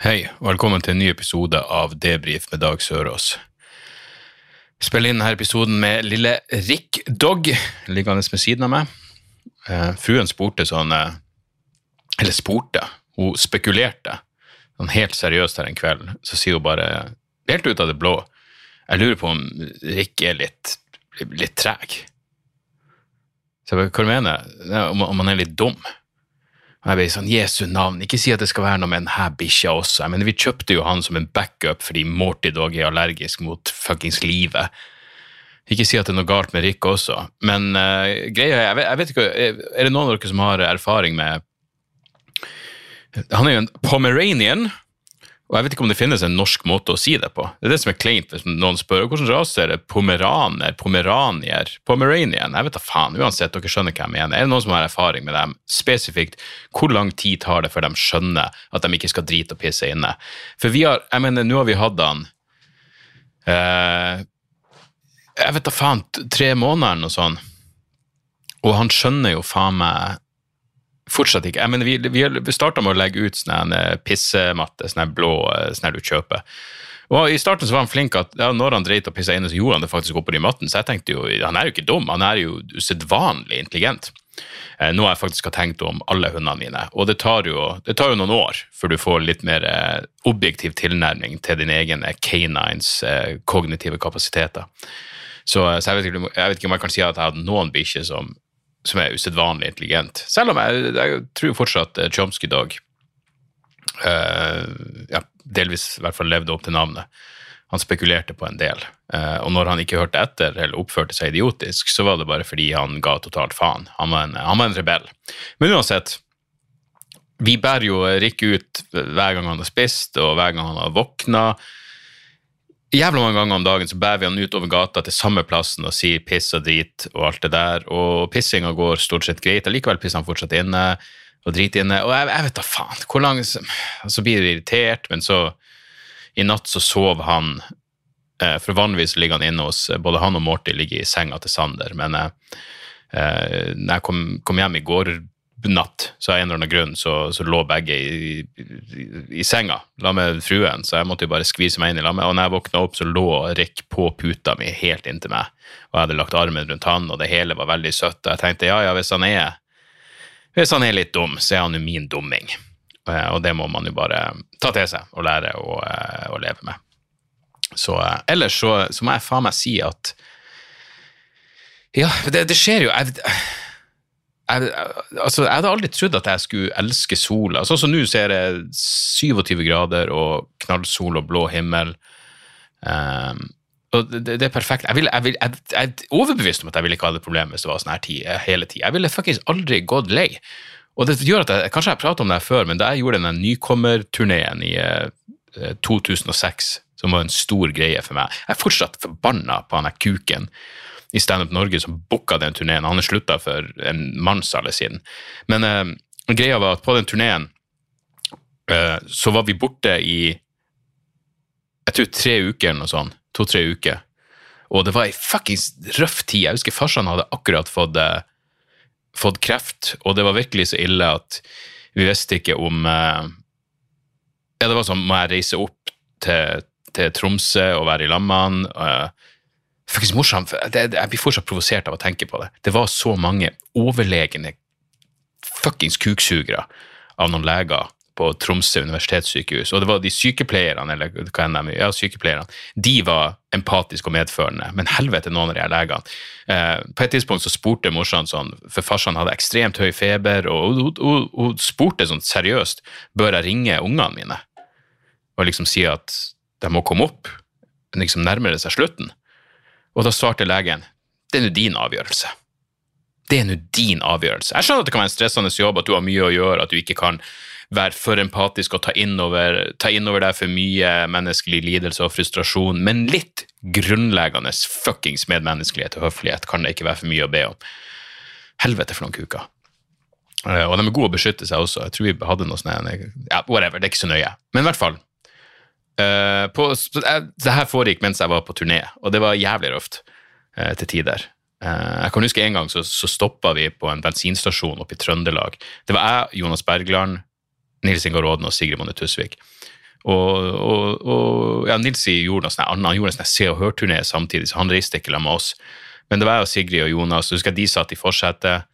Hei, og velkommen til en ny episode av Debrif med Dag Sørås. Spiller inn denne episoden med lille Rick Dog liggende ved siden av meg. Eh, fruen spurte sånn eh, Eller spurte, hun spekulerte sånn helt seriøst her en kveld. Så sier hun bare, helt ut av det blå, jeg lurer på om Rick er litt, litt treg. Så jeg bare, hva mener du? Om, om han er litt dum? Og jeg ble sånn, Jesu navn, ikke si at det skal være noe med denne bikkja også. Men vi kjøpte jo han som en backup fordi Morty Dog er allergisk mot fuckings livet. Ikke si at det er noe galt med Rick også, men uh, greia jeg vet, jeg vet ikke, er det noen av dere som har erfaring med Han er jo en pomeranian, og jeg vet ikke om det finnes en norsk måte å si det på. Det er det som er kleint hvis noen spør hvordan rase er det pomeraner, pomeranier, pomeranian. Jeg vet da faen, uansett, dere skjønner hva jeg mener. Er det noen som har erfaring med dem? Spesifikt, hvor lang tid tar det før de skjønner at de ikke skal drite og pisse inne? For vi har, jeg mener, nå har vi hatt han eh, Jeg vet da faen, tre måneder eller noe sånt. Og han skjønner jo faen meg Fortsatt ikke. Jeg mener, vi, vi, starta med å legge ut sånn pissematte, sånn blå eh, sånn du kjøper. Og I starten så var han flink at ja, når han dreit og pissa inne, så gjorde han det faktisk oppå i matten. Så jeg tenkte jo, han er jo ikke dum, han er jo usedvanlig intelligent. Eh, noe jeg faktisk har tenkt om alle hundene mine. Og det tar jo, det tar jo noen år før du får litt mer eh, objektiv tilnærming til din egen eh, canines eh, kognitive kapasiteter. Så, så jeg, vet ikke, jeg vet ikke om jeg kan si at jeg hadde noen bikkjer som som er usedvanlig intelligent. Selv om jeg, jeg tror fortsatt eh, Chomsky Dog uh, ja, delvis i hvert fall levde opp til navnet. Han spekulerte på en del. Uh, og når han ikke hørte etter eller oppførte seg idiotisk, så var det bare fordi han ga totalt faen. Han var en, han var en rebell. Men uansett, vi bærer jo Rick ut hver gang han har spist, og hver gang han har våkna jævla mange ganger om dagen så bærer vi han ut over gata til samme plassen og sier piss og drit og alt det der, og pissinga går stort sett greit, allikevel pisser han fortsatt inne og driter inne, og jeg, jeg vet da faen, hvor lang Så blir du irritert, men så I natt så sov han eh, For vanligvis ligger han inne hos Både han og Morty ligger i senga til Sander, men eh, eh, når jeg kom, kom hjem i går natt, så av en eller annen grunn så, så lå begge i, i, i senga la med fruen, så jeg måtte jo bare skvise meg inn i lammet. Og når jeg våkna opp, så lå Rick på puta mi helt inntil meg, og jeg hadde lagt armen rundt han, og det hele var veldig søtt. Og jeg tenkte ja, ja, hvis han er hvis han er litt dum, så er han jo min dumming. Og det må man jo bare ta til seg og lære å, eh, å leve med. Så eh, ellers så, så må jeg faen meg si at Ja, det, det skjer jo jeg, jeg, altså, jeg hadde aldri trodd at jeg skulle elske sola. Sånn som nå ser jeg 27 grader og knallsol og blå himmel. Um, og det, det er perfekt. Jeg, vil, jeg, vil, jeg, jeg er overbevist om at jeg ville ikke ha det problem hvis det var sånn her tid, hele tida. Jeg ville faktisk aldri gått lei. Og det gjør at jeg, Kanskje jeg har pratet om det her før, men da jeg gjorde den nykommerturneen i eh, 2006, som var en stor greie for meg Jeg er fortsatt forbanna på han der kuken i Standup Norge som booka den turneen. Han har slutta for en mannsalder siden. Men eh, greia var at på den turneen eh, så var vi borte i jeg tror tre uker eller noe sånt. To-tre uker. Og det var ei fuckings røff tid. Jeg husker farsan hadde akkurat fått, eh, fått kreft, og det var virkelig så ille at vi visste ikke om eh, Ja, det var sånn, må jeg reise opp til, til Tromsø og være i lag med han? Faktisk morsomt. Jeg blir fortsatt provosert av å tenke på det. Det var så mange overlegne fuckings kuksugere av noen leger på Tromsø universitetssykehus, og det var de sykepleierne, eller hva enn de ja, sykepleierne, de var empatiske og medførende, men helvete noen av de her legene. Eh, på et tidspunkt så spurte morsan sånn, for farsan hadde ekstremt høy feber, og hun spurte sånn seriøst, bør jeg ringe ungene mine? Og liksom si at de må komme opp, liksom nærmer det seg slutten. Og da svarte legen, det er nå din avgjørelse. Det er nå din avgjørelse. Jeg skjønner at det kan være en stressende jobb, at du har mye å gjøre, at du ikke kan være for empatisk og ta innover, ta innover deg for mye menneskelig lidelse og frustrasjon, men litt grunnleggende fuckings medmenneskelighet og høflighet kan det ikke være for mye å be om. Helvete for noen kuker. Eh, og de er gode å beskytte seg også. Jeg tror vi hadde noe sånt. ja, Whatever, det er ikke så nøye. Men i hvert fall. Eh, på, jeg, det her foregikk mens jeg var på turné, og det var jævlig røft uh, til tider. Uh, jeg kan huske En gang så, så stoppa vi på en bensinstasjon oppe i Trøndelag. Det var jeg, Jonas Bergland, Nils Ingar Råden og Sigrid Monne Tusvik. Og, og, og ja, Nils gjorde noe sånne, han gjorde en sånn Se og Hør-turné samtidig, så han reiste ikke sammen med oss. Men det var jeg og Sigrid og Jonas. Så husker jeg de satt i forsetet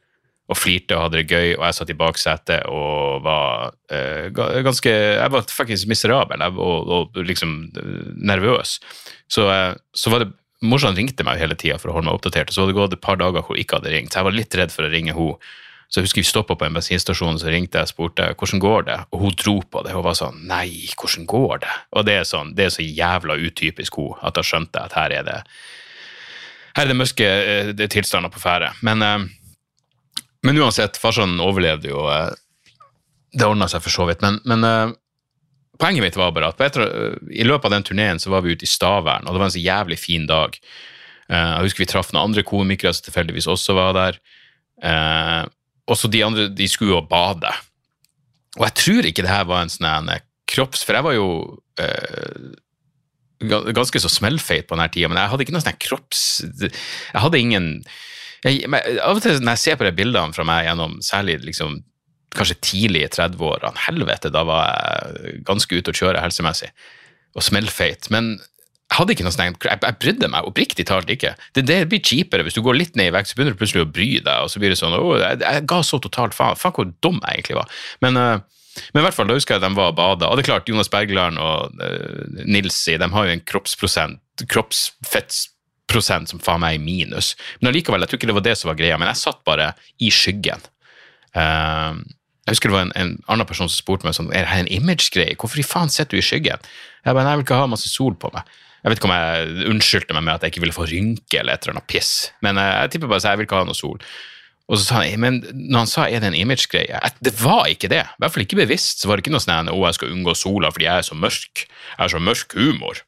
og flirte og hadde det gøy, og jeg satt i baksetet og var eh, ganske Jeg var faktisk miserabel jeg, og, og liksom eh, nervøs. Så, eh, så var det Morsan ringte meg hele tida for å holde meg oppdatert, og så hadde det gått et par dager hvor hun ikke hadde ringt. Så jeg var litt redd for å ringe henne. Så jeg husker vi stoppa på en bensinstasjon, så ringte jeg og spurte hvordan går det, og hun dro på det og var sånn nei, hvordan går det? Og det er, sånn, det er så jævla utypisk hun at da skjønte at her er det her er det mørke eh, er tilstander på ferde. Men, eh, men uansett, farsan overlevde jo. eh, Det ordna seg for så vidt. Men, men eh, poenget mitt var bare at etter, i løpet av den turneen så var vi ute i Stavern, og det var en så jævlig fin dag. Eh, jeg husker vi traff noen andre komikere som tilfeldigvis også var der. Også og de andre de skulle jo bade. Og jeg tror ikke det her var en sånn kropps... For jeg var jo ganske så smellfeit på denne tida, men jeg hadde ikke noe sånn kropps... Jeg hadde ingen jeg, men Av og til når jeg ser på de bildene fra meg gjennom særlig liksom kanskje tidlig i 30-årene, helvete, da var jeg ganske ute å kjøre helsemessig, og smellfeit. Men jeg hadde ikke noe sånn, jeg, jeg brydde meg oppriktig talt ikke. Det, det blir kjipere hvis du går litt ned i vekt, så begynner du plutselig å bry deg, og så blir det sånn oh, jeg, jeg ga så totalt faen. Faen hvor dum jeg egentlig var. Men, uh, men i hvert fall, da husker jeg at de var og bada. Og det er klart, Jonas Bergland og uh, Nilsi de har jo en kroppsprosent, kroppsfettsprosent som faen meg er minus. Men allikevel, jeg tror ikke det var det som var greia, men jeg satt bare i skyggen. Uh, jeg husker det var en, en annen person som spurte meg sånn, er det en image-greie? Hvorfor i faen sitter du i skyggen? Jeg bare, jeg vil ikke ha masse sol på meg. Jeg vet ikke om jeg unnskyldte meg med at jeg ikke ville få rynke eller et eller annet piss, men eh, jeg tipper bare at jeg vil ikke ha noe sol. Og så sa han, men når han sa er det en image-greie, det var ikke det. I hvert fall ikke bevisst. Så var det ikke noe sånn å, jeg skal unngå sola fordi jeg er så mørk. Jeg har så mørk humor.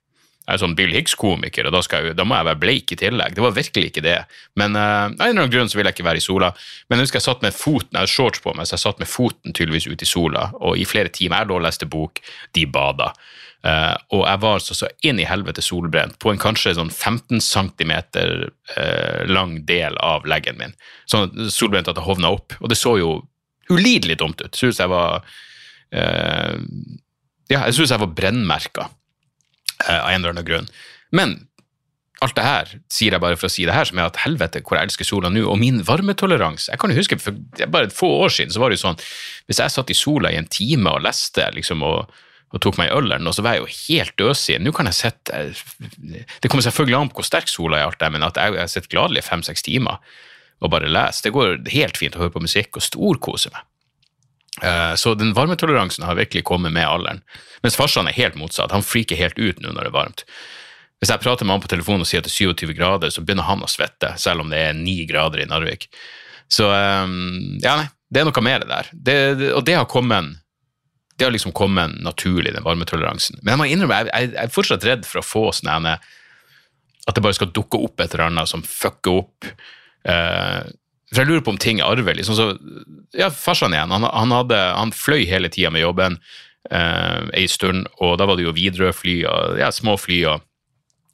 Jeg er sånn Bill Hicks-komiker, og da, jeg, da må jeg være bleik i tillegg. Det var virkelig ikke det. Men uh, av en eller annen grunn så ville jeg ikke være i sola. Men jeg husker jeg satt med foten, jeg hadde shorts på meg, så jeg satt med foten tydeligvis ute i sola, og i flere timer jeg lå og leste bok, de bada. Uh, og jeg var altså så inn i helvete solbrent på en kanskje sånn 15 cm uh, lang del av leggen min. Sånn solbrent at det hovna opp. Og det så jo ulidelig dumt ut. Synes jeg var eh, Ja, jeg synes jeg var brennmerka eh, av en eller annen grunn. Men alt det her sier jeg bare for å si det her, som er at helvete hvor jeg elsker sola nå, og min varmetoleranse. Jeg kan jo huske for bare et få år siden så var det jo sånn Hvis jeg satt i sola i en time og leste liksom og og tok meg i øleren og så var jeg jo helt døsig. Nå kan jeg sitte Det kommer selvfølgelig an på hvor sterk sola er, alt det, men at jeg, jeg sitter gladelig fem-seks timer og bare leser. Det går helt fint å høre på musikk og storkose meg. Eh, Så den varmetoleransen har virkelig kommet med alderen. Mens farsan er helt motsatt. Han friker helt ut nå når det er varmt. Hvis jeg prater med han på telefonen og sier at det er 27 grader, så begynner han å svette, selv om det er 9 grader i Narvik. Så eh, ja, nei, det er noe med det der. Det, det, og det har kommet det har liksom kommet naturlig, den varmetoleransen. Men jeg må innrømme, jeg, jeg, jeg er fortsatt redd for å få sånn ene At det bare skal dukke opp et eller annet som fucker opp. Eh, for jeg lurer på om ting er arvelig. Liksom så, ja, farsan igjen, han, han, hadde, han fløy hele tida med jobben eh, ei stund, og da var det jo Widerøe-fly og ja, små fly og,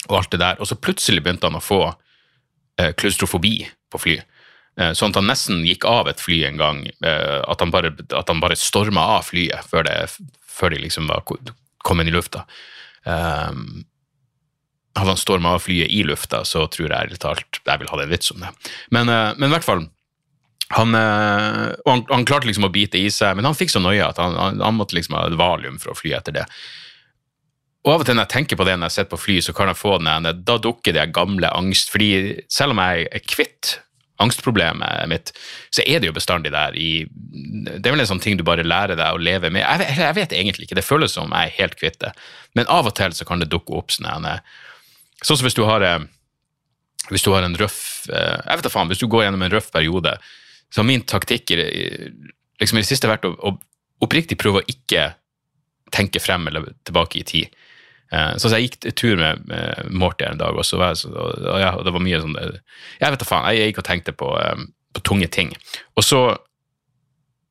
og alt det der. Og så plutselig begynte han å få eh, klaustrofobi på fly. Eh, Sånn at han nesten gikk av et fly en gang. eh, At han bare, at han bare storma av flyet før, det, før de liksom var inn i lufta. Um, hadde han storma av flyet i lufta, så tror jeg ærlig talt jeg vil ha en vits om det. Men, eh, men i hvert fall han, eh, han, han klarte liksom å bite i seg, men han fikk så nøye at han, han, måtte liksom ha valium for å fly etter det. Og av og til når jeg tenker på det når jeg sitter på fly, så kan jeg få den ene, da dukker det gamle angst, fordi selv om jeg er kvitt angstproblemet mitt, så er det jo bestandig der i Det er vel en sånn ting du bare lærer deg å leve med. Jeg, vet- jeg vet egentlig ikke, det føles som jeg er helt kvitt det, men av og til så kan det dukke opp sånn en, Sånn som hvis du har eh, hvis du har en røff eh, Jeg vet da faen, hvis du går gjennom en røff periode, så har min taktikk liksom i det siste vært å, å oppriktig prøve å ikke tenke frem eller tilbake i tid. Uh, så jeg gikk tur med, Morty en dag, og, så var jeg, og, ja, og det var mye sånn Jeg vet da faen, jeg gikk og tenkte på, på tunge ting. Og så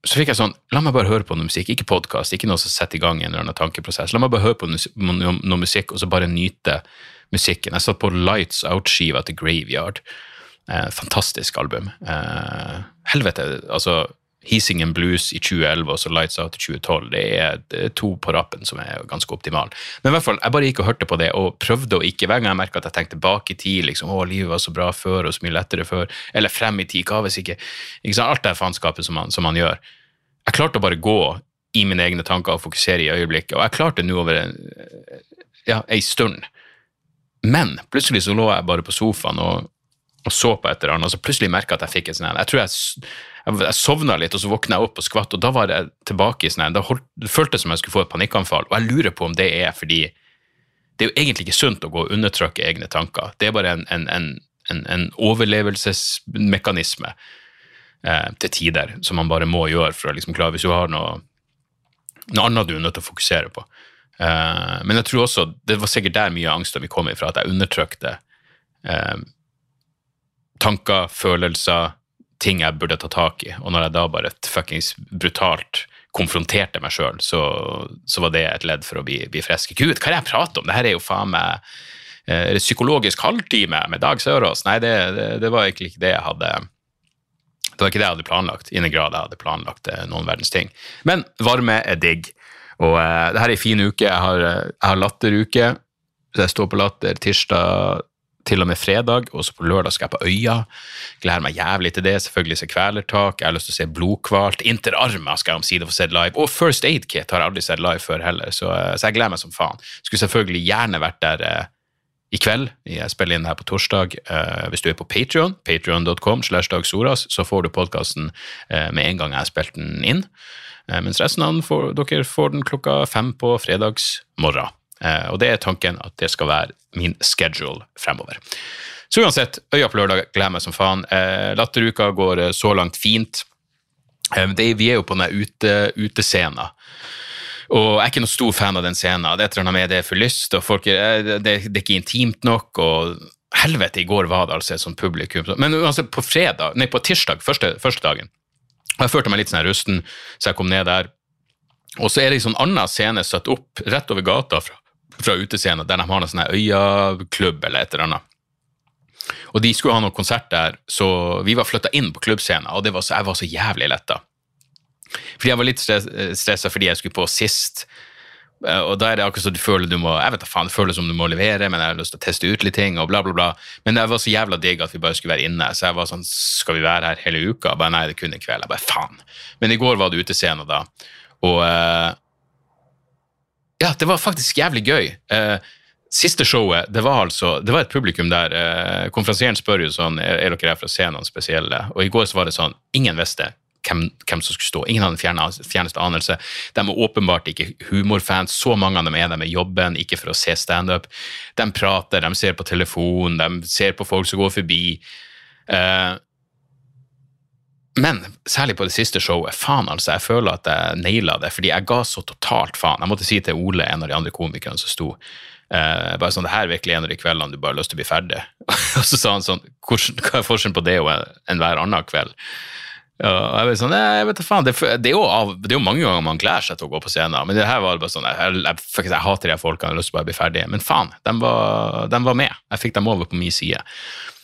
så fikk jeg sånn La meg bare høre på noe musikk, ikke podkast, ikke noe som setter i gang en eller annen tankeprosess. La meg bare høre på noe, noe musikk, og så bare nyte musikken. Jeg satt på Lights Out-skiva til Graveyard. Eh, fantastisk album. Eh, helvete, altså Heasing and Blues i 2011 og så Lights Out i 2012. Det er, to på rappen som er ganske optimale. Men i hvert fall, jeg bare gikk og hørte på det og prøvde å ikke Hver gang jeg merka at jeg tenkte bak i tid, liksom, å, livet var så bra før og så mye lettere før, eller frem i tid, hva hvis ikke, ikke sant? Alt det faenskapet som, som man gjør. Jeg klarte å bare gå i mine egne tanker og fokusere i øyeblikket, og jeg klarte nå over en, ja, ei stund. Men plutselig så lå jeg bare på sofaen og, og så på et eller annet, og så plutselig merka jeg at jeg fikk et sånt Jeg tror jeg jeg, jeg sovna litt, og så våkna jeg opp og skvatt, og da var jeg tilbake i sånn Det føltes som jeg skulle få et panikkanfall, og jeg lurer på om det er fordi det er jo egentlig ikke sunt å gå og undertrykke egne tanker. Det er bare en, en, en, en overlevelsesmekanisme eh, til tider som man bare må gjøre for å liksom klare Hvis du har noe, noe annet du er nødt til å fokusere på. Eh, men jeg tror også det var sikkert der mye av angsten min kom ifra, at jeg undertrykte eh, tanker, følelser, ting jeg burde ta tak i. Og når jeg da bare fuckings brutalt konfronterte meg sjøl, så, så, var det et ledd for å bli, bli frisk. Gud, hva er det jeg prater om? Det her er jo faen meg eh, psykologisk halvtime med Dag Sørås. Nei, det, det, det, var egentlig ikke det jeg hadde Det var ikke det jeg hadde planlagt, i den grad jeg hadde planlagt eh, noen verdens ting. Men varme er digg. Og eh, det her er ei en fin uke. Jeg har, eh, jeg har latteruke. Så jeg står på Latter tirsdag til og med fredag, og så på lørdag skal jeg på Øya. Gleder meg jævlig til det. Selvfølgelig se Kvelertak. Jeg har lyst til å se Blodkvalt. Interarma skal jeg omsider få sett live. Og First Aid Kit har jeg aldri sett live før heller, så, eh, så jeg gleder meg som faen. Skulle selvfølgelig gjerne vært der eh, i kveld. Jeg spiller inn her på torsdag. Uh, hvis du er på Patrion, patrion.com, så får du podkasten uh, med en gang jeg har spilt den inn. Uh, mens resten av får, dere får den klokka fem på fredagsmorgen. Eh, og det er tanken at det skal være min schedule fremover. Så uansett, Øya på lørdag gleder meg som faen. Eh, latteruka går eh, så langt fint. Det, vi er jo på den ute, utescena. Og jeg er ikke noen stor fan av den scenen. Det er med det er for lyst, og folk, det, det, er ikke intimt nok. og Helvete, i går var det altså et sånt publikum. Men uansett, på fredag, nei, på tirsdag, første, første dagen, jeg følte meg litt sånn rusten, så jeg kom ned der. Og så er det en sånn annen scene satt opp rett over gata fra, fra utescenen der de har en sånn øyaklubb eller et eller annet. Og de skulle ha noen konsert der, så vi var flytta inn på klubbscenen, og var så, jeg var så jævlig letta. Fordi jeg var litt stressa fordi jeg skulle på sist. Eh, og da er det akkurat så du føler du må jeg vet da faen, det føles som du må levere, men jeg har lyst til å teste ut litt ting, og bla, bla, bla. Men det var så jævla digg at vi bare skulle være inne, så jeg var sånn Skal vi være her hele uka? Bare nei, det kunne en kveld. Jeg bare faen. Men i går var det utescene, da, og uh, ja, det var faktisk jævlig gøy. Uh, siste showet, det var altså Det var et publikum der eh, Konferansieren spør jo sånn Er, er dere her for å se noen spesielle? Og i går så var det sånn Ingen visste hvem, hvem som skulle stå. Ingen hadde den fjerneste anelse. De er åpenbart ikke humorfans. Så mange av dem er der med jobben, ikke for å se standup. De prater, de ser på telefon, de ser på folk som går forbi. Eh, men særlig på det siste showet, faen altså, jeg føler at jeg naila det, fordi jeg ga så totalt faen. Jeg måtte si til Ole, en av de andre komikerne som sto, uh, bare sånn, det her er virkelig en av de kveldene du bare har lyst til å bli ferdig. og så sa han sånn, hva er forskjellen på det og enhver annen kveld? Og jeg ble sånn, jeg vet faen, det, det, er jo av, det, er jo mange ganger man gleder seg til å gå på scenen, men det her var bare sånn, jeg, jeg, jeg, jeg hater de folkene, jeg har lyst til å bare bli ferdig. Men faen, de var, de var med. Jeg fikk dem over på min side.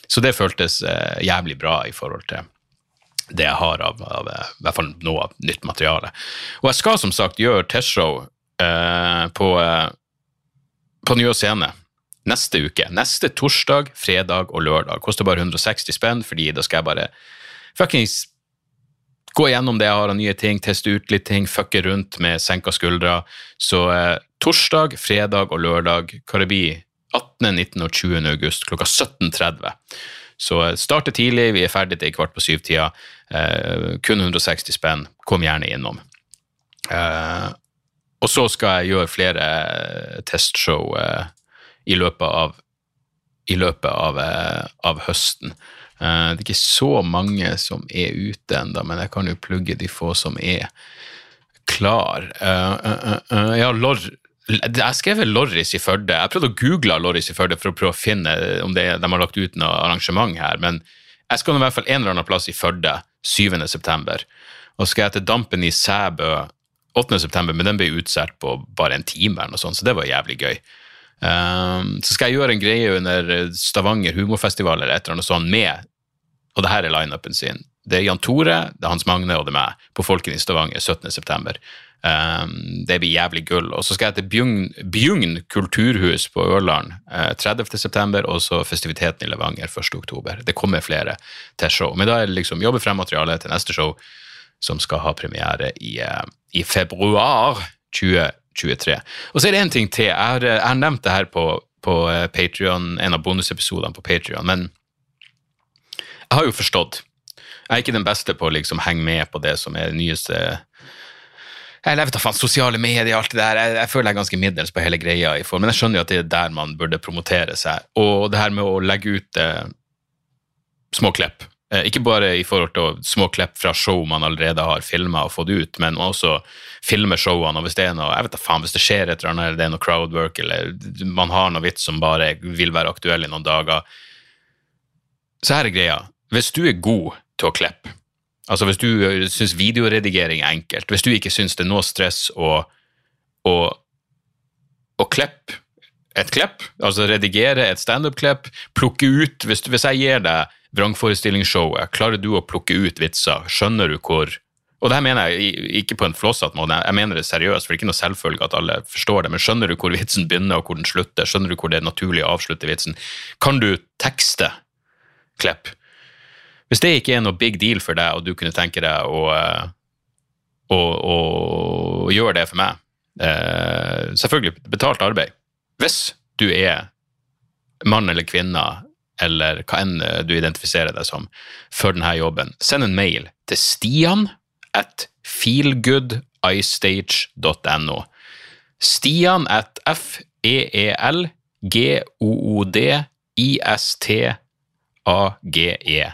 Så det føltes eh, jævlig bra i forhold til det jeg har av, av, eh, i hvert fall noe av nytt materiale. Og jeg skal som sagt gjøre testshow eh, på, eh, på Nye Scene neste uke. Neste torsdag, fredag og lørdag. Koster bare 160 spenn, fordi da skal jeg bare fuckings gå gjennom det jeg har av nye ting, teste ut litt ting, fucke rundt med senka skuldre. Så eh, torsdag, fredag og lørdag, hva det blir, 18., 19. og 20. august klokka 17.30. Så eh, starte tidlig, vi er ferdig til kvart på syv-tida. Eh, kun 160 spenn. Kom gjerne innom. Eh, og så skal jeg gjøre flere eh, testshow i løpet av, i løpet av, av høsten. Det er ikke så mange som er ute ennå, men jeg kan jo plugge de få som er. klar. Uh, uh, ja, Lor jeg skrev Lorris i Førde. Jeg prøvde å google Lorris i Førde for å prøve å finne om det, de har lagt ut noe arrangement her, men jeg skal i hvert fall en eller annen plass i Førde 7. september. Og så skal jeg til Dampen i Sæbø 8. september, men den ble utsatt på bare en time, eller noe sånt, så det var jævlig gøy. Um, så skal jeg gjøre en greie under Stavanger humorfestival eller et eller annet sånt med, og det her er lineupen sin. Det er Jan Tore, det er Hans Magne og det er meg på Folken i Stavanger 17. september. Um, det blir jævlig gull. Og så skal jeg til Bjugn, Bjugn kulturhus på Ørland uh, 30.9., og så festiviteten i Levanger 1.10. Det kommer flere til show. Men da er det liksom jobbe frem materialet til neste show, som skal ha premiere i, uh, i februar 2023. Og så er det en ting til. Jeg har, jeg har nevnt det her på, på uh, Patreon, en av bonusepisodene på Patrion, men jeg har jo forstått. Jeg er ikke den beste på å liksom henge med på det som er det nyeste jeg vet da sosiale medier alt det der. Jeg, jeg, føler jeg er ganske middels på hele greia, i form, men jeg skjønner jo at det er der man burde promotere seg. Og det her med å legge ut eh, små klipp, eh, ikke bare i forhold til små klipp fra show man allerede har filma og fått ut, men også filme showene. og Hvis det er noe, jeg vet da faen, hvis det skjer et eller annet, eller det er noe crowdwork, eller man har noe vits som bare vil være aktuell i noen dager Så her er greia. Hvis du er god til å klippe Altså Hvis du syns videoredigering er enkelt, hvis du ikke syns det er noe stress å, å, å klippe et klipp, altså redigere et standup-klipp, plukke ut hvis, hvis, jeg gir deg vrangforestillingsshowet, klarer du å plukke ut vitser? Skjønner du hvor Og det her mener jeg ikke på en flåsete måte, jeg mener det seriøst, for det er ikke noe selvfølge at alle forstår det, men skjønner du hvor vitsen begynner og hvor den slutter? Skjønner du hvor det er naturlig å avslutte vitsen? Kan du tekste Klepp? Hvis det ikke er noe big deal for deg, og du kunne tenke deg å, å, å, å gjøre det for meg eh, Selvfølgelig betalt arbeid. Hvis du er mann eller kvinne, eller hva enn eh, du identifiserer deg som, for denne jobben, send en mail til stian at feelgoodistage.no. Stian at f-e-e-l-g-o-o-d-i-s-t-a-g-e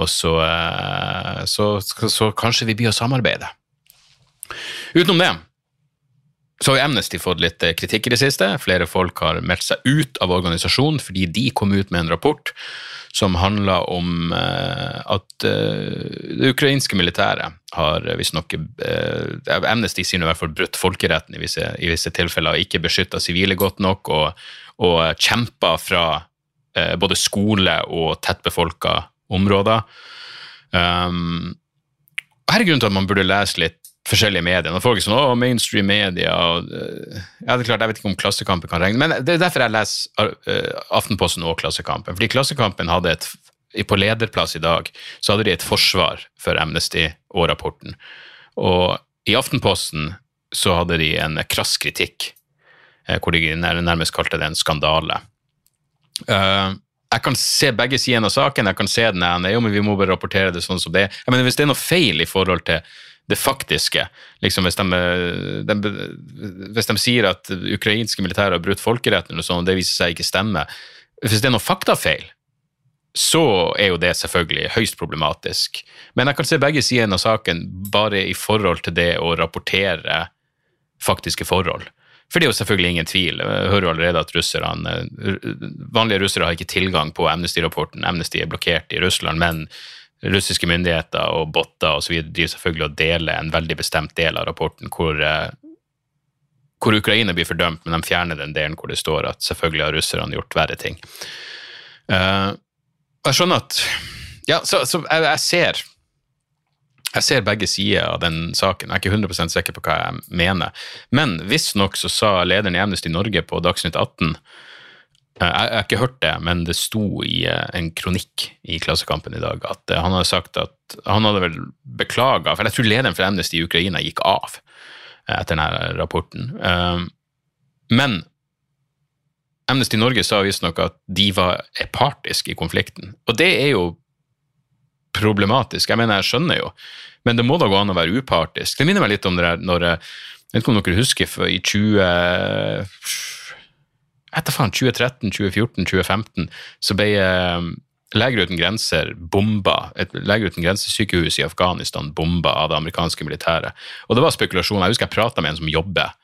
Og så, eh, så, så, kanskje vi blir å samarbeide. Utenom det så har Amnesty fått litt eh, kritikk i det siste. Flere folk har meldt seg ut av organisasjonen fordi de kom ut med en rapport som handla om uh, at uh, det ukrainske militæret har visstnok uh, Amnesty sier i hvert fall brutt folkeretten i visse, i visse tilfeller, og ikke beskytta sivile godt nok, og, og kjempa fra Eh, både skole og tettbefolka områder. Um, her er grunnen til at man burde lese litt forskjellige medier. Når folk er sånn 'Å, mainstream media' og, uh, ja, det er klart, Jeg vet ikke om Klassekampen kan regne, men det er derfor jeg leser uh, Aftenposten og Klassekampen. Fordi Klassekampen hadde et på lederplass i dag så hadde de et forsvar for Amnesty og rapporten. Og i Aftenposten så hadde de en krass kritikk, hvor de nærmest kalte det en skandale. Uh, jeg kan se begge sidene av saken. Jeg kan se den ene, jo, men vi må bare rapportere det sånn som det er. Jeg mener, Hvis det er noe feil i forhold til det faktiske, liksom hvis de, de, hvis de sier at ukrainske militære har brutt folkeretten, og sånn, det viser seg ikke stemme Hvis det er noe faktafeil, så er jo det selvfølgelig høyst problematisk. Men jeg kan se begge sidene av saken bare i forhold til det å rapportere faktiske forhold. For det er jo selvfølgelig ingen tvil. Jeg hører jo allerede at russerne, vanlige russere har ikke tilgang på Amnesty-rapporten. Amnesty er blokkert i Russland, men russiske myndigheter og botter osv. driver selvfølgelig og deler en veldig bestemt del av rapporten hvor, eh, hvor Ukraina blir fordømt, men de fjerner den delen hvor det står at selvfølgelig har russerne gjort verre ting. Uh, jeg skjønner at Ja, så, så jeg, jeg ser jeg ser begge sider av den saken. Jeg er ikke 100% sikker på hva jeg mener. Men visstnok så sa lederen i Amnesty Norge på Dagsnytt 18 eh, jeg har ikke hørt det, men det sto i eh, en kronikk i Klassekampen i dag at eh, han hadde sagt at han hadde vel beklaga For jeg tror lederen for Amnesty i Ukraina gikk av etter denne rapporten. Men Amnesty Norge sa visstnok at de var partiske i konflikten. Og det er jo problematisk. Jeg mener, jeg skjønner jo, men det må da gå an å være upartisk. Det minner meg litt om det der når Jeg vet ikke om dere husker for i 20 etter faen, 2013, 2014, 2015 så ble Leger uten grenser bomba et Leger uten grensesykehus i Afghanistan bomba av det amerikanske militæret. Og det var spekulasjoner. Jeg husker jeg prata med en som jobber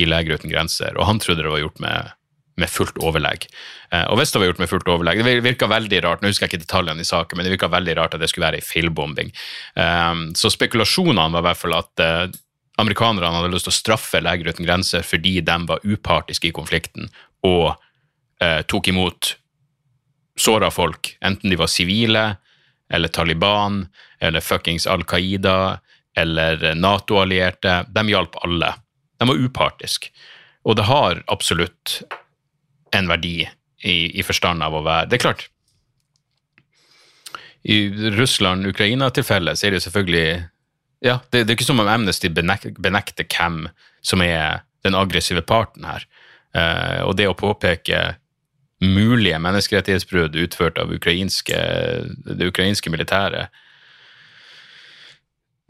i Leger uten grenser, og han trodde det var gjort med, med fullt overlegg. Eh, og hvis det var gjort med fullt overlegg Det virka veldig rart, nå husker jeg ikke detaljene i saken, men det virka veldig rart at det skulle være ei feilbombing. Eh, så spekulasjonene var i hvert fall at eh, amerikanerne hadde lyst til å straffe Leger uten grenser fordi de var upartiske i konflikten og eh, tok imot såra folk, enten de var sivile eller Taliban eller fuckings Al Qaida eller Nato-allierte. De hjalp alle. De var upartiske. Og det har absolutt en verdi i, i forstand av å være Det er klart, i Russland-Ukraina-tilfellet så er det jo selvfølgelig ja, det, det, er ikke som om Amnesty benekter, benekter hvem som er den aggressive parten her. Uh, og det å påpeke mulige menneskerettighetsbrudd utført av ukrainske, det ukrainske militæret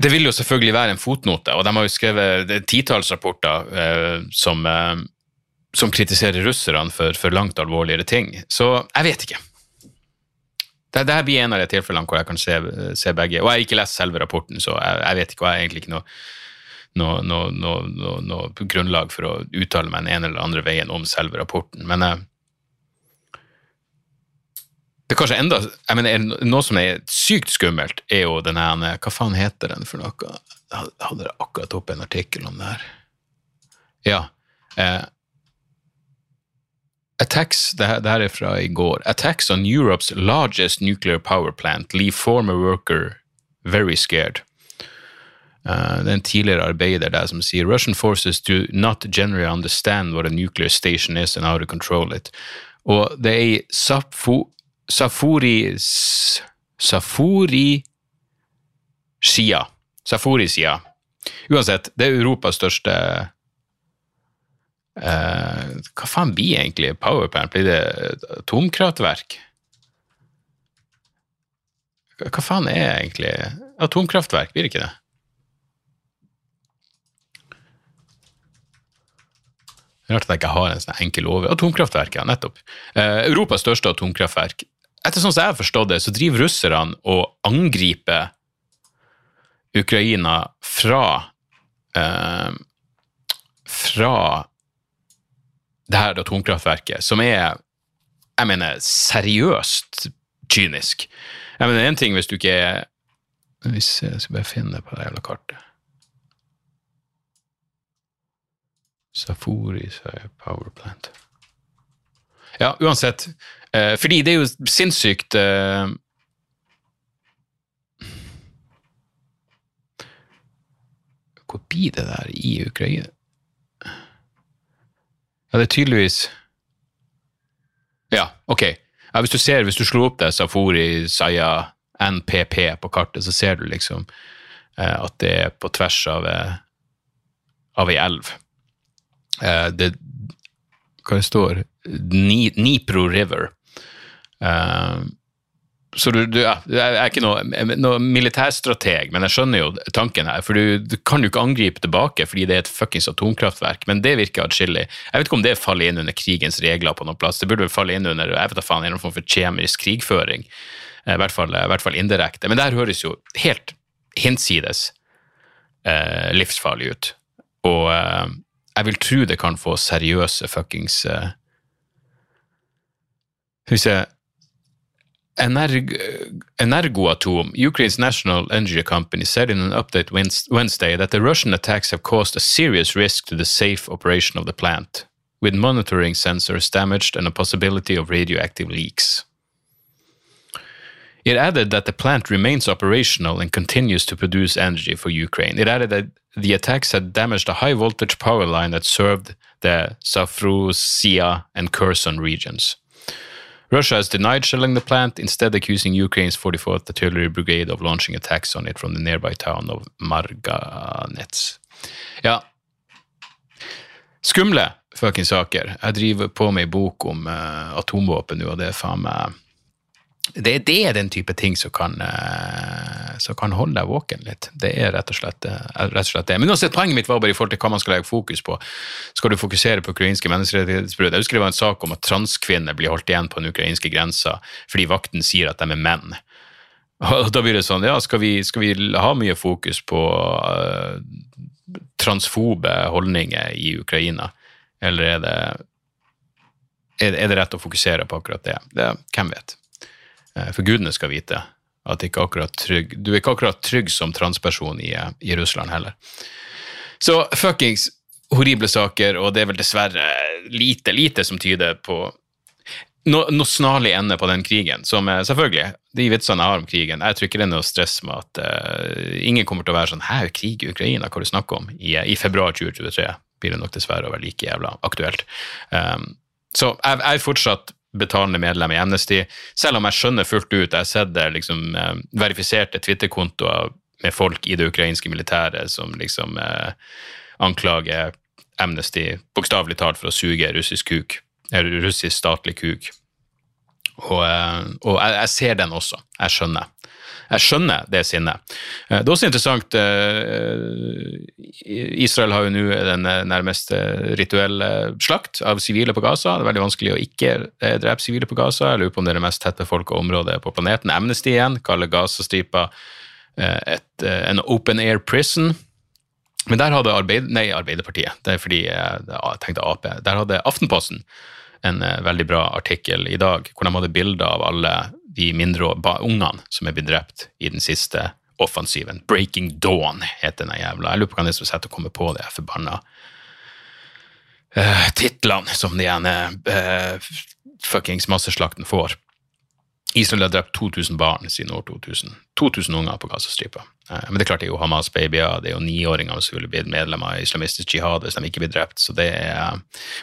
Det vil jo selvfølgelig være en fotnote, og de har jo skrevet titalls rapporter uh, som, uh, som kritiserer russerne for, for langt alvorligere ting. Så jeg vet ikke. Det, her blir en av de tilfellene hvor jeg kan se, se, begge. Og jeg har ikke lest selve rapporten, så jeg, jeg vet ikke, og jeg har egentlig ikke noe, noe, noe, noe, noe grunnlag for å uttale meg den ene eller andre veien om selve rapporten. Men eh, det er kanskje enda jeg mener, Noe som er sykt skummelt, er jo den her Hva faen heter den for noe? Jeg hadde akkurat opp en artikkel om det her. Ja. Eh, Attacks det her, det her, er fra i går. Attacks on Europe's largest nuclear power plant leave former worker very scared. Uh, det er en tidligere arbeider der som sier Russian forces do not generally understand what a nuclear station is and how to control it. Og det er i Safo, Safori Safori Shia. Safori Shia. Uansett, det er Europas største Uh, hva faen blir egentlig powerplant? Blir det atomkraftverk? Hva faen er egentlig atomkraftverk? Blir det ikke det? Rart at jeg ikke har en sånn enkel over. Atomkraftverk, ja, nettopp. Eh, Europas største atomkraftverk. Etter sånn som jeg har forstått det, så driver russerne og angriper Ukraina fra eh, fra det her atomkraftverket, som er jeg mener, seriøst kynisk. Jeg mener, en ting hvis du ikke er Hvis jeg skal bare finne det på det jævla kartet Safori Power Plant. Ja, uansett. Eh, fordi det er jo sinnssykt eh, Hvor blir det der i Ukraina? Ja, det er tydeligvis Ja, ok. Ja, hvis du ser, hvis du slår opp det Safori, Saya, NPP på kartet, så ser du liksom eh, at det er på tvers av, eh, av ei elv. Eh, det Hva det står Ni, Nipro River. Eh, så du, du, ja, jeg er ikke noe, noe, militærstrateg, men jeg skjønner jo tanken her. For du, du, kan jo ikke angripe tilbake fordi det er et fuckings atomkraftverk, men det virker atskillig. Jeg vet ikke om det faller inn under krigens regler på noen plass. Det burde vel falle inn under jeg vet da faen, en form for kjemisk krigføring. Eh, I hvert fall, i hvert fall indirekte. Men det her høres jo helt hinsides eh, livsfarlig ut. Og eh, jeg vil tro det kan få seriøse fuckings eh, Skal vi se Energoatom, Ukraine's national energy company, said in an update Wednesday that the Russian attacks have caused a serious risk to the safe operation of the plant, with monitoring sensors damaged and a possibility of radioactive leaks. It added that the plant remains operational and continues to produce energy for Ukraine. It added that the attacks had damaged a high voltage power line that served the Safrusia and Kherson regions. Russia has denied shelling the plant, instead accusing Ukraine's 44th Artillery Brigade of launching attacks on it from the nearby town of Marganets. Ja, skumle fuckings saker. Jeg driver på med bok om uh, atomvåpen nå, det er faen det, det, er den type ting som kan, som kan holde deg våken litt. Det er rett og, slett, eh, rett og slett det. Men uansett, poenget mitt var bare i forhold til hva man skal legge fokus på. Skal du fokusere på ukrainske menneskerettighetsbrudd? Jeg husker det var en sak om at transkvinner blir holdt igjen på den ukrainske grensa fordi vakten sier at de er menn. Og da blir det sånn, ja, skal vi, skal vi ha mye fokus på uh, transfobe holdninger i Ukraina, eller er det, er det rett å fokusere på akkurat det? det hvem vet? Uh, for gudene skal vite at ikke trygg, du er ikke akkurat trygg som transperson i, i Russland heller. Så fuckings horrible saker, og det er vel dessverre lite, lite som tyder på noe, noe snarlig ende på den krigen. Som er, selvfølgelig, de vitsene jeg har om krigen Jeg tror ikke det er noe stress med at uh, ingen kommer til å være sånn Hæ, krig i Ukraina, hva du snakker om? I, I, februar 2023 blir det nok dessverre å være like jævla aktuelt. Um, så jeg, jeg fortsatt betalende medlem i Amnesty, selv om jeg skjønner fullt ut Jeg har sett liksom uh, verifiserte Twitter-kontoer med folk i det ukrainske militæret som liksom eh, anklager Amnesty bokstavelig talt for å suge russisk kuk russisk statlig kuk. Og, eh, og jeg, jeg, ser den også. Jeg skjønner. Jeg skjønner det sinnet. Eh, det er også interessant eh, Israel har jo nå den nærmest rituelle slakt av sivile på Gaza. Det er veldig vanskelig å ikke drepe sivile på Gaza. Jeg lurer på om det er det mest tettbefolka området på planeten. Amnesty igjen kaller Gazastripa en open air prison. Men der hadde Arbeid, nei, Arbeiderpartiet, det er fordi jeg tenkte Ap, der hadde Aftenposten en eh, veldig bra artikkel i dag hvor de hadde bilder av alle de mindre ungene som er blitt drept i den siste offensiven. Breaking Dawn heter den jævla. Jeg lurer på hva det er som setter å komme på det forbanna uh, titlene som de ene uh, fuckings masseslakten får. Israel har drept 2000 barn siden år 2000. 2000 unger på Gazastripa. Uh, men det er klart det er jo Hamas-babyer, det er jo niåringer som ville blitt medlemmer av islamistisk jihad hvis de ikke blir drept. Så det er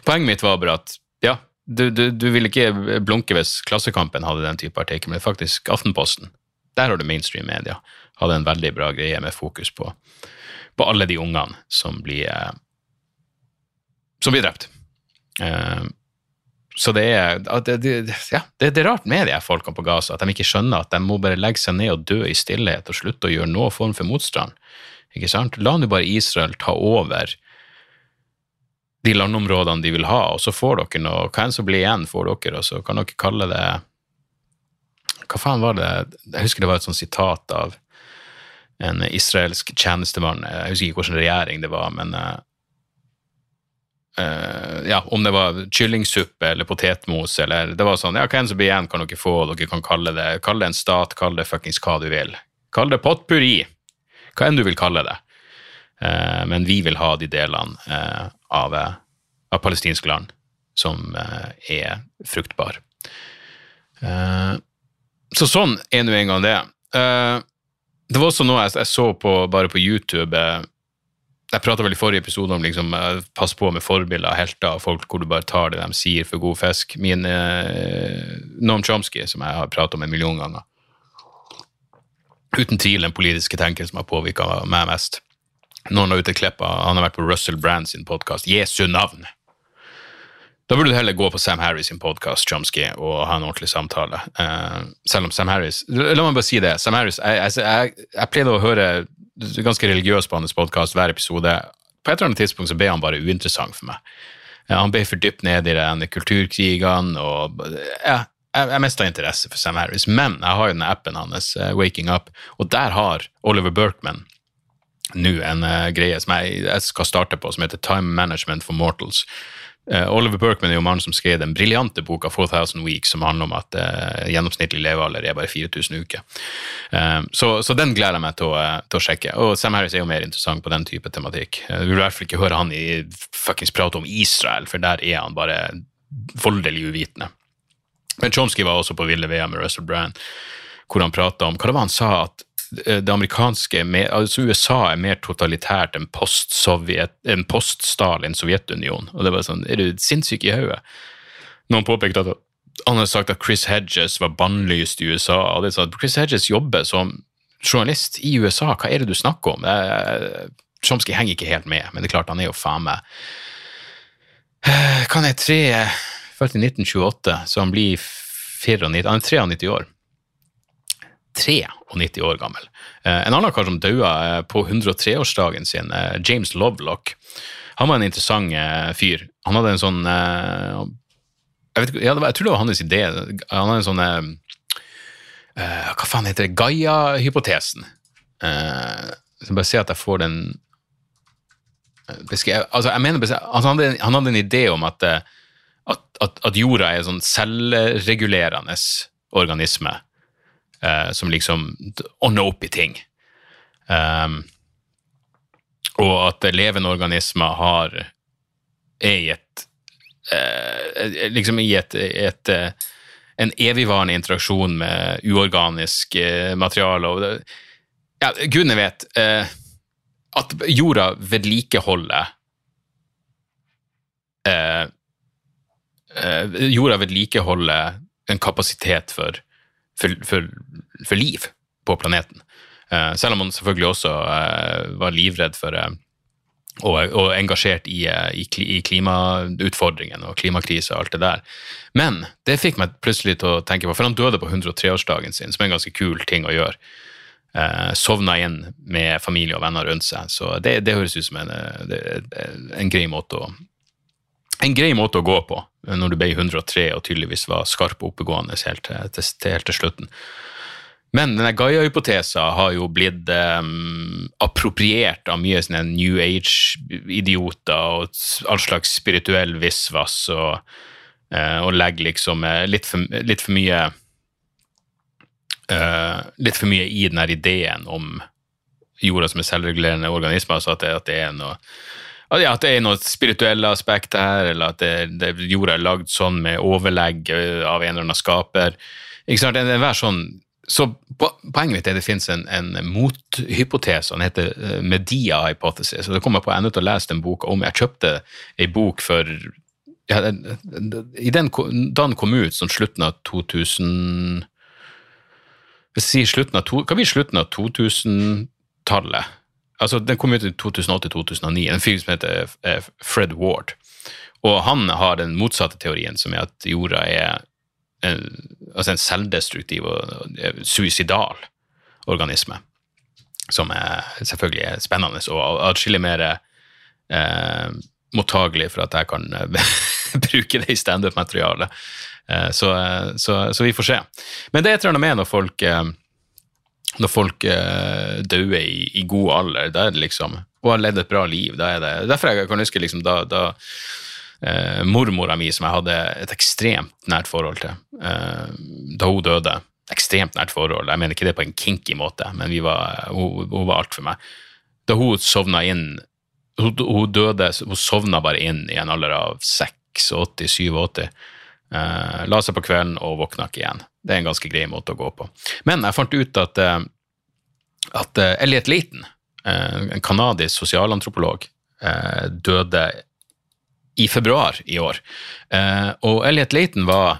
Poenget mitt var bare at ja, du, du, du vil ikke blunke hvis Klassekampen hadde den type artikkel, men faktisk Aftenposten. Der har du mainstream media. Hadde en veldig bra greie med fokus på, på alle de ungene som blir, eh, som blir drept. Uh, så det er, det, det, ja, det, det er rart med de folkene på Gaza, at de ikke skjønner at de må bare legge seg ned og dø i stillhet og slutte å gjøre noen form for motstand. Ikke sant? La nå bare Israel ta over de landområdene de vil ha, og så får dere noe Hva enn som blir igjen, får dere, og så kan dere kalle det Hva faen var det Jeg husker det var et sånt sitat av en israelsk tjenestemann. Jeg husker ikke hvilken regjering det var, men uh, ja, om det var kyllingsuppe eller potetmos eller Det var sånn Ja, hva enn som blir igjen, kan dere få, dere kan kalle det Kall det en stat, kall det fuckings hva du vil. Kall det potpurri. Hva enn du vil kalle det. Uh, men vi vil ha de delene uh, av, eh, av palestinsk land som eh, er fruktbar. Eh, så sånn er nå en gang det. Det var også noe jeg, jeg så på bare på YouTube. Jeg prata vel i forrige episode om liksom, pass på med forbilder helter folk hvor du bare tar det de sier for god fisk. Min eh, Noam Chomsky, som jeg har pratet om en million ganger. Uten tvil den politiske tenker som har påvirka meg mest han har ute klippa, han har vært på Russell Brand sin podkast, Jesu navn. Da burde du heller gå på Sam Harris sin podkast, Chomsky, og ha en ordentlig samtale. Uh, selv om Sam Harris La meg bare si det. Sam Harris, Jeg, jeg, jeg, jeg pleide å høre ganske religiøs på hans podkast hver episode. På et eller annet tidspunkt så ble han bare uinteressant for meg. Uh, han ble for dypt ned i den kulturkrigene, og uh, jeg, jeg mista interesse for Sam Harris. Men jeg har jo den appen hans, uh, Waking Up, og der har Oliver Berkman nå en uh, greie som jeg, jeg, skal starte på, som heter Time Management for Mortals. Uh, Oliver Berkman er jo mannen som skrev den briljante boka 4000 Weeks, som handler om at uh, gjennomsnittlig levealder er bare 4000 uker. Så, så, den gleder jeg meg til å, til å, sjekke. Og Sam Harris er jo mer interessant på den type tematikk. Du vil i hvert fall ikke høre han i fuckings prate om Israel, for der er han bare voldelig uvitende. Men Chomsky var også på ville veier med Russell Brand, hvor han prata om Hva det var han sa? at det amerikanske altså USA er mer totalitært enn post-Stalin post Sovjetunionen. Og det var sånn, Er du sinnssyk i hodet? Noen påpekte at han hadde sagt at Chris Hedges var bannlyst i USA. og det er sånn, Chris Hedges jobber som journalist i USA, hva er det du snakker om? Chomsky henger ikke helt med, men det er klart, han er jo faen meg Kan jeg tre Født i 1928, så han blir 94, han er 93 år. 93 år gammel. Eh, en annen kar som daua eh, på 103-årsdagen sin, eh, James Lovelock, han var en interessant fyr. Han hadde en sånn jeg, ikke- jeg tror det var hans idé. Han hadde en sånn Hva faen heter det? Gaia-hypotesen. Jeg bare se at jeg får den altså, jeg mener, altså, han, hadde, han hadde en idé om at, at, at jorda er en sånn selvregulerende organisme eh, som liksom ordner opp i ting. Um, og at levende organismer har er i et eh, liksom i et, et eh, en evigvarende interaksjon med uorganisk eh, materiale. Og det, ja, gudene vet eh, at jorda vedlikeholder eh, eh, Jorda vedlikeholder en kapasitet for, for, for, for liv på planeten. Uh, selv om man selvfølgelig også uh, var livredd for uh, og, og engasjert i, eh, i, i klimautfordringene og klimakrise og alt det der. Men det fikk meg plutselig til å tenke på, for han døde på 103-årsdagen sin, som er en ganske kul ting å gjøre. Sovna inn med familie og venner rundt seg. Så det, det høres ut som en, en grei måte å en grei måte å gå på når du ble 103 og tydeligvis var skarp og oppegående helt til, til, helt til slutten. Men denne Gaia-hypotesa har jo blitt um, appropriert av mye sånne New Age-idioter og all slags spirituell visvas, og, uh, og legger liksom eh, litt, for, litt for mye uh, Litt for mye i den her ideen om jorda som er selvregulerende organismer, altså at det, at det er noe ja, at det er noe spirituelle aspekter her, eller at det, det, jorda er lagd sånn med overlegg av en eller annen skaper. Ikke sant? Det er sånn så Poenget mitt er at det finnes en, en mothypotese, den heter Media Hypothesis. og Det kom jeg på ennå til å lese den boka om. Jeg kjøpte ei bok for ja, den- Da den kom ut, sånn slutten av 2000 Hvis jeg slutten av slutten av 2000-tallet? Altså, Den kom ut i 2008-2009. En fyr som heter eh, Fred Ward. Og han har den motsatte teorien, som er at jorda er en, altså en selvdestruktiv og og suicidal organisme. Som er selvfølgelig er spennende og atskillig mer eh, mottagelig for at jeg kan eh, bruke det i standup-materialet. Eh, så, eh, så, så vi får se. Men det er et eller annet med når folk eh, når folk uh, dør i, i god alder, da er det liksom Og har levd et bra liv. da er det, Derfor jeg kan huske liksom da, da eh, mormora mi, som jeg hadde et ekstremt nært forhold til, eh, da hun døde Ekstremt nært forhold. Jeg mener ikke det på en kinky måte, men var, hun, hun var alt for meg. Da hun sovna inn Hun, hun døde, hun sovna bare inn i en alder av 86-87. Eh, la seg på kvelden og våkna ikke igjen. Det er en ganske grei måte å gå på. Men jeg fant ut at, eh, at eh, Elliot Leighton, eh, en kanadisk sosialantropolog, døde i februar i år. Og Elliot Leighton var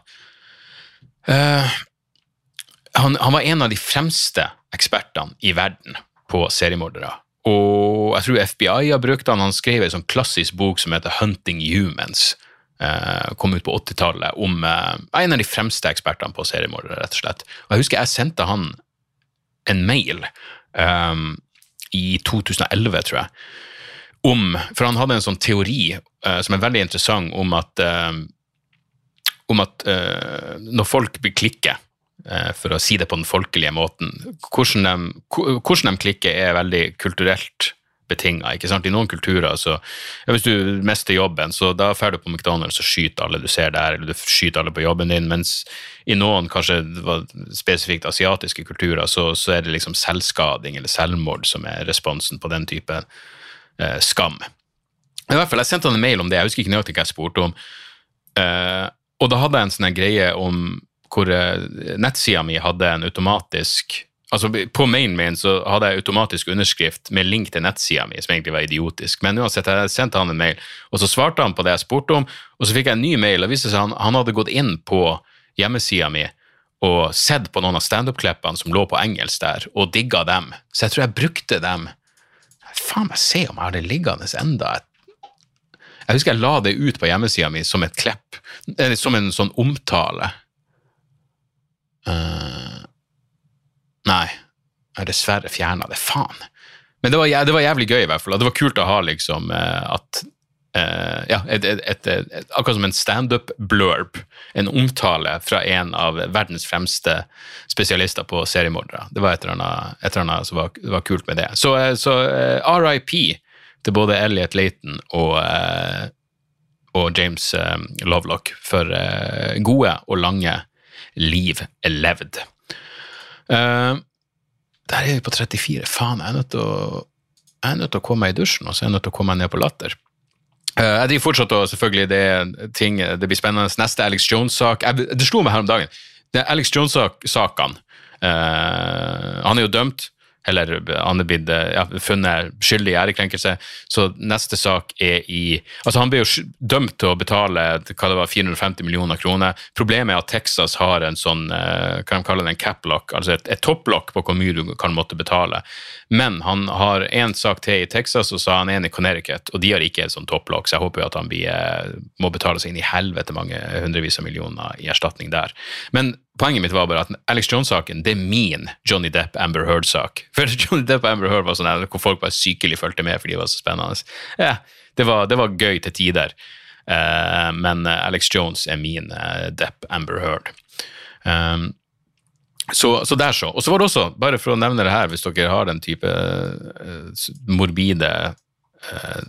han, han var en av de fremste ekspertene i verden på seriemordere. Og jeg tror FBI har brukt han. Han skrev en sånn klassisk bok som heter Hunting Humans. Eh, kom ut på 80-tallet om eh, en av de fremste ekspertene på seriemordere, rett og slett. Og jeg husker jeg sendte han en mail um, i 2011, tror jeg, om For han hadde en sånn teori uh, som er veldig interessant, om at, uh, om at uh, når folk blir klikker, eh, for å si det på den folkelige måten, hvordan de, hvordan de klikker er veldig kulturelt betinga. I noen kulturer så ja, Hvis du mister jobben, så da drar du på McDonald's og skyter alle du ser der, eller du skyter alle på jobben din, mens i noen kanskje spesifikt asiatiske kulturer, så, så er det liksom selvskading eller selvmord som er responsen på den type eh, skam. I hvert fall, Jeg sendte han en mail om det, jeg husker ikke nøyaktig hva jeg spurte om. Eh, og da hadde jeg en sånn greie om hvor uh, nettsida mi hadde en automatisk Altså På mailen min så hadde jeg automatisk underskrift med link til nettsida mi, som egentlig var idiotisk. Men uansett, jeg sendte han en mail, og så svarte han på det jeg spurte om, og så fikk jeg en ny mail, og viste seg han, han hadde gått inn på hjemmesida mi og sett på noen av standup-klippene som lå på engelsk der, og digga dem. Så jeg tror jeg brukte dem Faen meg se om jeg har det liggende enda. Jeg husker jeg la det ut på hjemmesida mi som et eller som en sånn omtale. Eh, Nei, jeg har dessverre fjerna det. Faen. Men det var, det var jævlig gøy, i hvert fall. Det var kult å ha liksom eh, at eh, Ja, et, et, et, akkurat som en standup-blurb. En omtale fra en av verdens fremste spesialister på seriemordere. Det var et eller annet, et eller annet som var, var kult med det. Så, eh, så RIP til både Elliot Laton og og James Lovelock for gode og lange liv levd. Eh, der er vi på 34. Faen, jeg er nødt til å, nødt til å komme meg i dusjen, og så er jeg nødt til å komme meg ned på latter. Uh, jeg driver fortsatt og selvfølgelig det er ting, det blir spennende. Neste Alex Jones-sak. Det slo meg her om dagen. Det er Alex Jones-sakene. Uh, han er jo dømt, eller han blitt ja, funnet skyldig i ærekrenkelse, så neste sak er i Altså, han ble jo dømt til å betale hva det var, 450 millioner kroner. Problemet er at Texas har en sånn, eh, hva de kaller det, en cap-lock, altså et, et topplokk på hvor mye du kan måtte betale. Men han har én sak til i Texas, og så har han en i Connecticut, og de har ikke et sånt topplokk, så jeg håper jo at han blir, eh, må betale seg inn i helvete mange hundrevis av millioner i erstatning der. Men poenget mitt var bare at Alex Jones-saken, det er min Johnny Depp Amber Heard-sak. For Johnny Depp og Amber Heard var sånn hvor folk bare sykelig fulgte med fordi det var så spennende. Ja, det var, det var gøy til tider. Eh, men Alex Jones er min eh, Depp Amber Heard. Um, så, så der så. Og så var det også, bare for å nevne det her, hvis dere har den type eh, morbide eh,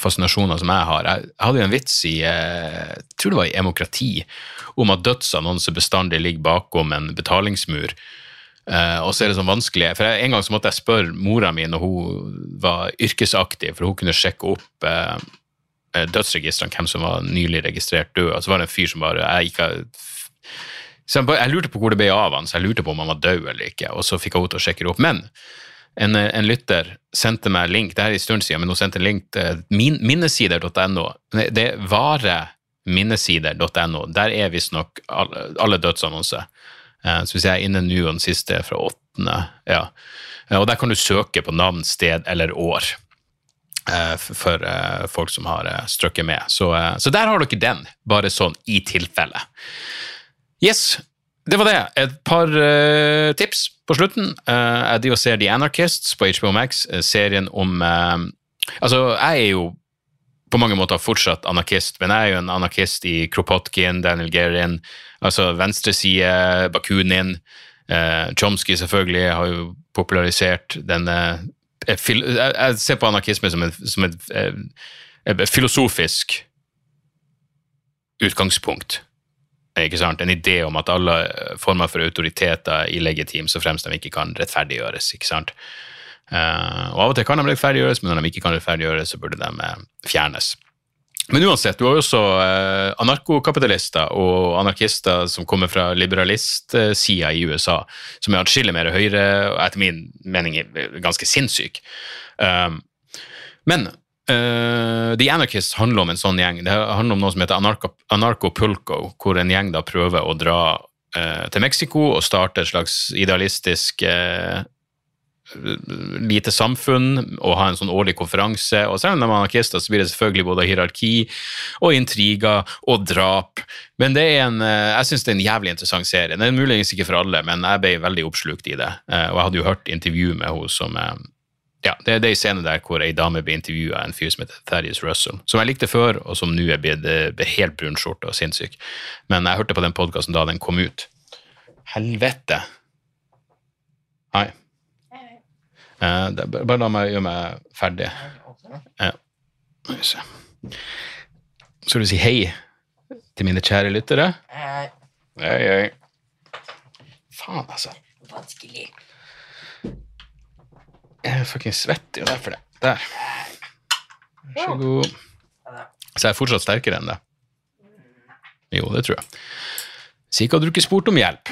fascinasjoner som jeg har. Jeg hadde jo en vits i eh, jeg tror det var i Demokrati, om at dødsannonser bestandig ligger bakom en betalingsmur. Eh, og så er det sånn vanskelig, for jeg, En gang så måtte jeg spørre mora mi når hun var yrkesaktiv, for hun kunne sjekke opp eh, eh, dødsregistrene, hvem som var nylig registrert død. Og så var det en fyr som bare jeg gikk av så jeg, jeg lurte på hvor det ble av han, så jeg lurte på om han var død eller ikke, og så fikk jeg henne til å sjekke det opp. Men en, en lytter sendte meg link, det er en stund siden, men hun sendte en link til min, minnesider.no. Det er vareminnesider.no. Der er visstnok alle, alle dødsannonser. Eh, Så hvis jeg er inne nå, og den siste fra åttende, ja. Eh, Og der kan du søke på navn, sted eller år eh, for eh, folk som har eh, strøkket med. Så, eh, så der har dere den, bare sånn i tilfelle. Yes, det var det. Et par uh, tips på slutten. Uh, jeg driver og ser The Anarchists på HBO Max, eh, serien om uh, Altså, jeg er jo på mange måter fortsatt anarkist, men jeg er jo en anarkist i Kropotkin, Daniel Gerin, altså venstreside, Bakunin, Uh, Chomsky selvfølgelig har jo popularisert denne jeg ser på anarkisme som et, som et et, et, filosofisk utgangspunkt. Ikke sant? En idé om at alle former for autoriteter er illegitime så fremst de ikke kan rettferdiggjøres. ikke sant? Eh, og Av og til kan de rettferdiggjøres, men når de ikke kan rettferdiggjøres, så burde de eh, fjernes. Men uansett, du har jo også eh, anarkokapitalister og anarkister som kommer fra liberalistsida i USA, som er atskillig mer høyre, og etter min mening ganske sinnssyk. Men eh, The Anarchists handler om en sånn gjeng. Det handler om noe som heter Anarko, Anarko-Pulco, hvor en gjeng da prøver å dra uh, til Mexico og starte et slags idealistisk uh, lite samfunn og ha en sånn årlig konferanse. Og selv om de er anarkister, så blir det selvfølgelig både hierarki og intriger og drap. Men det er en, jeg syns det er en jævlig interessant serie. Det er muligens ikke for alle, men jeg ble veldig oppslukt i det. Og jeg hadde jo hørt intervju med henne som ja, det, det er en scene der hvor ei dame blir intervjua av en fyr som heter Thaddeus Russell, som jeg likte før, og som nå er blitt eh, helt brunskjorte og sinnssyk. Men jeg hørte på den podkasten da den kom ut. Helvete! Hei. Eh, det, bare la meg gjøre meg ferdig. Ja. Skal vi se. Skal du si hei til mine kjære lyttere? Hei, hei. Faen, altså. Vanskelig. Jeg er fuckings svett jo derfor det. Der. Vær så god. Så jeg er fortsatt sterkere enn det. Jo, det tror jeg. Si ikke at du ikke spurte om hjelp.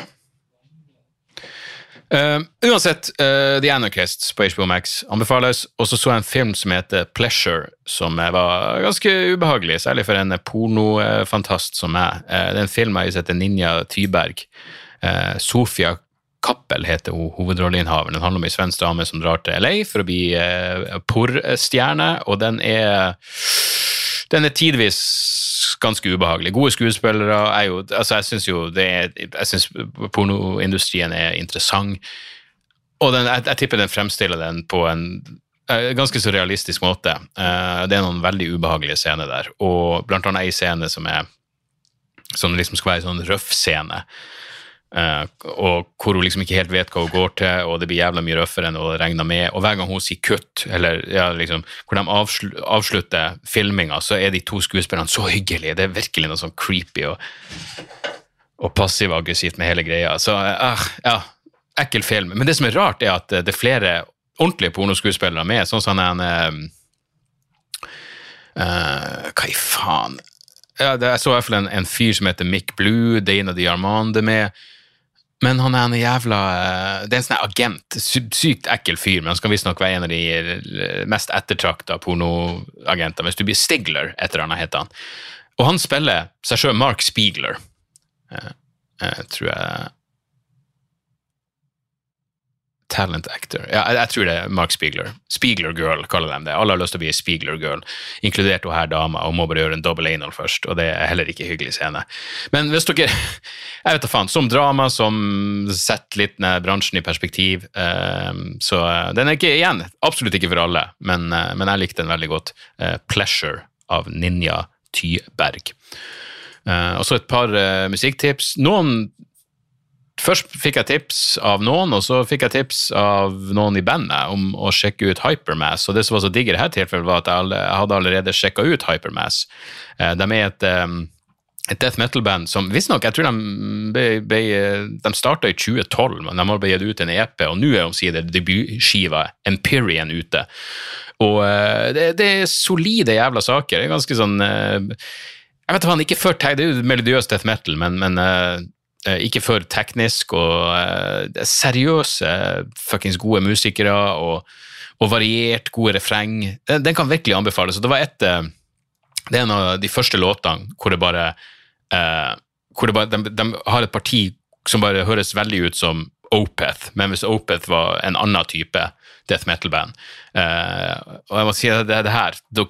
Uh, uansett, uh, The Anarchists på HBO Max anbefales. Og så så jeg en film som heter Pleasure, som eh, var ganske ubehagelig, særlig for en pornofantast som meg. Uh, det er en film jeg har sett Ninja Tyberg. Sofia Kappel heter hun hovedrolleinnehaveren. Den handler om ei svensk dame som drar til LA for å bli eh, porrstjerne, og den er den er tidvis ganske ubehagelig. Gode skuespillere er jo altså Jeg syns jo det er Jeg synes pornoindustrien er interessant. og den, jeg, jeg tipper den fremstiller den på en eh, ganske så realistisk måte. Eh, det er noen veldig ubehagelige scener der, og blant annet ei scene som er som liksom skal være en sånn røff scene. Uh, og hvor hun liksom ikke helt vet hva hun går til, og det blir jævla mye røffere enn hun regna med. Og hver gang hun sier kutt, eller ja, liksom, hvor de avsl avslutter filminga, så er de to skuespillerne så hyggelige. Det er virkelig noe sånn creepy og, og passiv-aggressivt med hele greia. Så uh, ja, ekkel film. Men det som er rart, er at det er flere ordentlige pornoskuespillere med, sånn som han uh, Hva i faen? Ja, det, jeg så i hvert fall en, en, fyr som heter Mick Blue, Dana DiArmande med. Men han er en jævla eh, Det er en sånn agent. Sykt ekkel fyr, men han skal visstnok være en av de eh, mest ettertrakta pornoagenter. Hvis du blir Stigler, et eller heter han. Og han spiller seg sjøl Mark Spiegler, jeg, eh, tror jeg talent actor. Ja, jeg, jeg, tror det er Mark Spiegler. Spiegler girl, kaller de det. Alle har lyst til å bli Spiegler girl, inkludert hun her dama, og må bare gjøre en double anal først, og det er heller ikke hyggelig scene. Men hvis dere Jeg vet da faen. Som drama som setter litt bransjen i perspektiv, uh, så uh, den er ikke igjen, absolutt ikke for alle, men, uh, men jeg likte den veldig godt. Eh, 'Pleasure' av Ninja Tyberg. og så et par musikktips. Noen Først fikk jeg tips av noen, og så fikk jeg tips av noen i bandet om å sjekke ut Hypermass. Og det som var så digg i dette tilfellet, var at jeg hadde allerede sjekka ut Hypermass. Eh, de er et, eh, et death metal-band som visstnok Jeg tror de, ble, de starta i 2012, men de har bare gitt ut en EP, og nå er omsider debutskiva Empyrean ute. Og eh, det, det, er solide jævla saker. Det er ganske sånn jeg vet ikke, ikke for, Det er jo melodiøs death metal, men, men ikke for teknisk, og uh, seriøse, fuckings gode musikere og, og, variert, gode refreng. Den, den, kan virkelig anbefales. Det var et uh, Det er en av de første låtene hvor det bare, eh, hvor det bare de, de, har et parti som bare høres veldig ut som Opeth, men hvis Opeth var en annen type death metal-band. Uh, og jeg må si at det, det, her, det,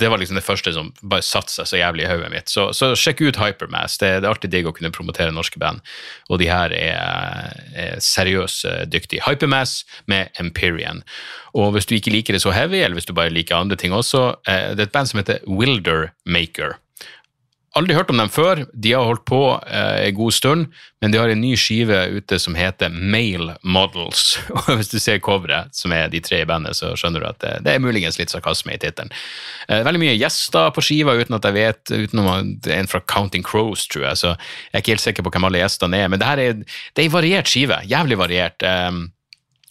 det, var liksom det første som bare satte seg så jævlig i hodet mitt. Så, så, sjekk ut Hypermass. Det, det, er alltid digg å kunne promotere norske band, og de her er, er seriøst dyktige. Hypermass med Empyrean. Og hvis du ikke liker det så heavy, eller hvis du bare liker andre ting også, uh, det er et band som heter Wilder Maker. Aldri hørt om dem før. De har holdt på eh, en god stund, men de har en ny skive ute som heter Male Models. Og hvis du ser coveret, som er de tre i bandet, så skjønner du at det, det er muligens litt sarkasme i tittelen. Eh, veldig mye gjester på skiva, uten at jeg vet, utenom en fra Counting Crows, tror jeg, så jeg er ikke helt sikker på hvem alle gjestene er. Men det her er, det er en variert skive. Jævlig variert. Eh,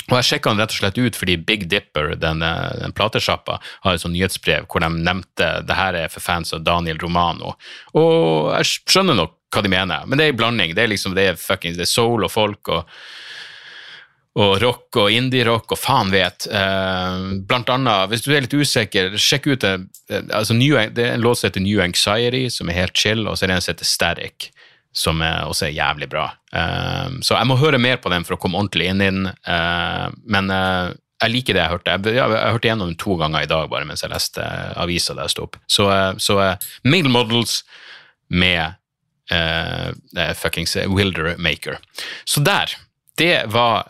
og Jeg sjekka den rett og slett ut fordi Big Dipper, den, eh, den platesjappa, har et sånt nyhetsbrev hvor de nevnte det her er for fans av Daniel Romano. Og jeg skjønner nok hva de mener, men det er en blanding. Det er liksom, det er fucking, det er soul og folk og, og rock og indie-rock og faen vet. Eh, blant annet, hvis du er litt usikker, sjekk ut. Eh, altså, New, det er en låt som heter New Anxiety, som er helt chill, og så er det en som heter Static som er, også er jævlig bra. Uh, så jeg må høre mer på den for å komme ordentlig inn i den, uh, men uh, jeg liker det jeg hørte. Jeg, jeg, jeg hørte gjennom den to ganger i dag bare mens jeg leste avisa der jeg sto opp. Så, så Male Models med fuckings Wilder Maker. Så der. Det var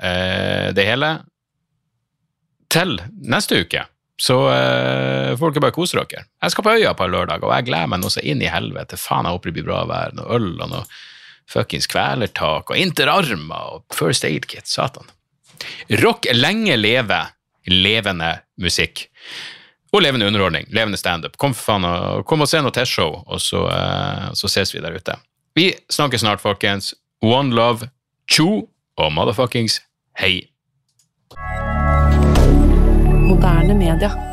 det hele. Til neste uke så uh, får dere bare kose dere. Jeg skal på Øya på lørdag, og jeg gleder meg noe så inn i helvete. Faen, jeg håper det blir bra vær. Noe øl og noe fuckings kvelertak og interarmer og First Aid Kit. Satan. Rock lenge leve levende musikk. Og levende underholdning. Levende standup. Kom kom og se noe testshow, og så, uh, så ses vi der ute. Vi snakkes snart, folkens. One love, tjo og motherfuckings hei moderne media.